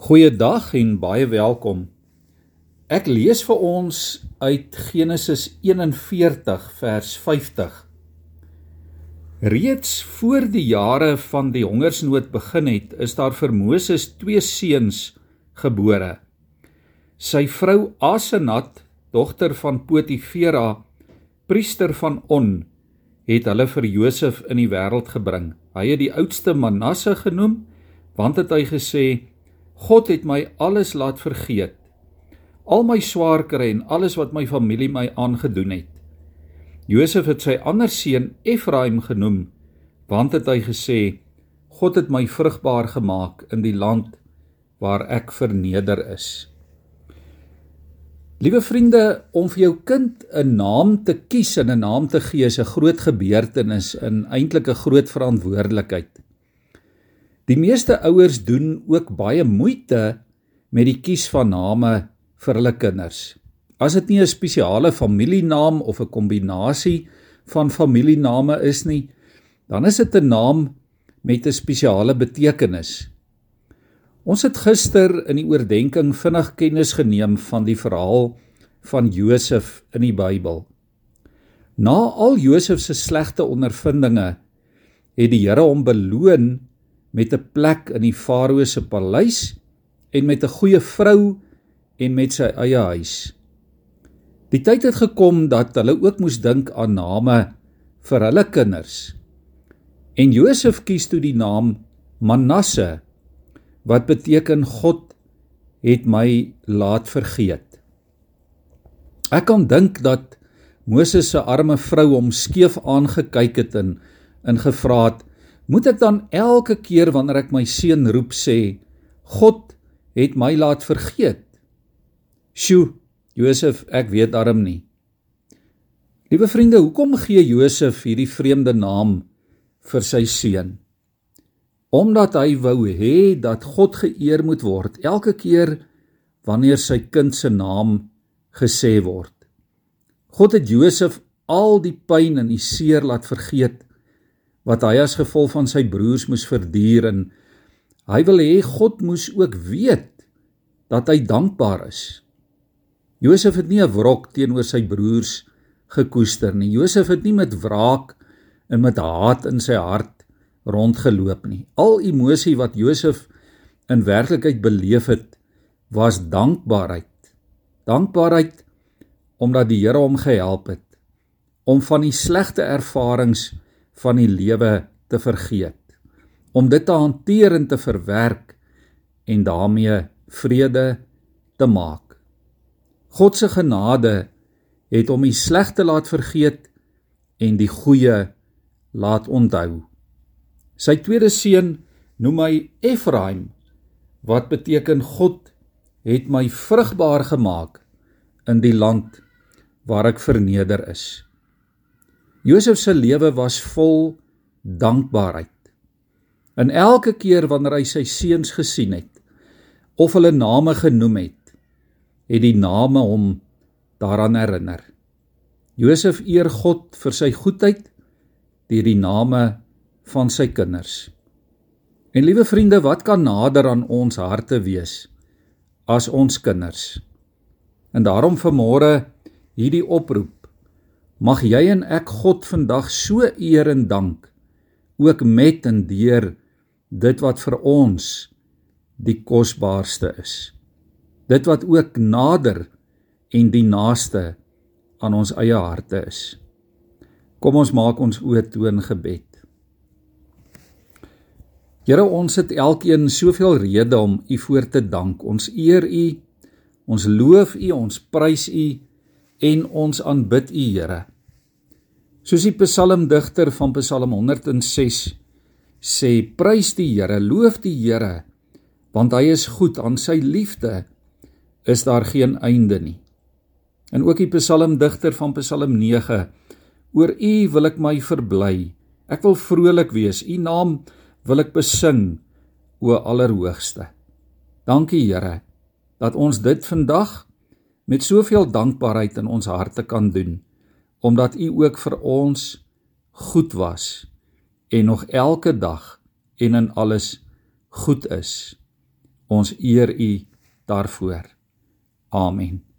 Goeiedag en baie welkom. Ek lees vir ons uit Genesis 41 vers 50. Reeds voor die jare van die hongersnood begin het, is daar vir Moses twee seuns gebore. Sy vrou Asenat, dogter van Potifera, priester van On, het hulle vir Josef in die wêreld gebring. Hy het die oudste Manasse genoem, want het hy gesê God het my alles laat vergeet. Al my swaar kry en alles wat my familie my aangedoen het. Josef het sy ander seun Efraim genoem, want het hy gesê: God het my vrugbaar gemaak in die land waar ek verneder is. Liewe vriende, om vir jou kind 'n naam te kies en 'n naam te gee is 'n groot gebeurtenis en eintlik 'n groot verantwoordelikheid. Die meeste ouers doen ook baie moeite met die kies van name vir hulle kinders. As dit nie 'n spesiale familienaam of 'n kombinasie van familiename is nie, dan is dit 'n naam met 'n spesiale betekenis. Ons het gister in die oordeenking vinnig kennis geneem van die verhaal van Josef in die Bybel. Na al Josef se slegte ondervindinge het die Here hom beloon met 'n plek in die farao se paleis en met 'n goeie vrou en met sy eie huis. Die tyd het gekom dat hulle ook moes dink aan name vir hulle kinders. En Josef kies toe die naam Manasse wat beteken God het my laat vergeet. Ek kan dink dat Moses se arme vrou hom skeef aangekyk het en in gevra het Moet ek dan elke keer wanneer ek my seun roep sê, God het my laat vergeet? Sjoe, Josef, ek weet darm nie. Liewe vriende, hoekom gee Josef hierdie vreemde naam vir sy seun? Omdat hy wou hê dat God geëer moet word elke keer wanneer sy kind se naam gesê word. God het Josef al die pyn en die seer laat vergeet wat hy as gevolg van sy broers moes verduur en hy wil hê God moes ook weet dat hy dankbaar is. Josef het nie 'n wrok teenoor sy broers gekoester nie. Josef het nie met wraak en met haat in sy hart rondgeloop nie. Al emosie wat Josef in werklikheid beleef het, was dankbaarheid. Dankbaarheid omdat die Here hom gehelp het om van die slegte ervarings van die lewe te vergeet om dit te hanteer en te verwerk en daarmee vrede te maak. God se genade het hom die slegte laat vergeet en die goeie laat onthou. Sy tweede seun noem hy Efraim wat beteken God het my vrugbaar gemaak in die land waar ek verneder is. Josef se lewe was vol dankbaarheid. En elke keer wanneer hy sy seuns gesien het of hulle name genoem het, het die name hom daaraan herinner. Josef eer God vir sy goedheid deur die name van sy kinders. En liewe vriende, wat kan nader aan ons harte wees as ons kinders? En daarom vanmôre hierdie oproep Mag jy en ek God vandag so eer en dank ook met en deur dit wat vir ons die kosbaarste is. Dit wat ook nader en die naaste aan ons eie harte is. Kom ons maak ons oë toe in gebed. Here ons het elkeen soveel redes om U voor te dank. Ons eer U. Ons loof U, ons prys U en ons aanbid U, Here. Soos die psalmdigter van Psalm 106 sê: Prys die Here, loof die Here, want hy is goed, aan sy liefde is daar geen einde nie. En ook die psalmdigter van Psalm 9: Oor U wil ek my verbly. Ek wil vrolik wees. U naam wil ek besing, o Allerhoogste. Dankie Here dat ons dit vandag met soveel dankbaarheid in ons harte kan doen omdat u ook vir ons goed was en nog elke dag en in alles goed is. Ons eer U daarvoor. Amen.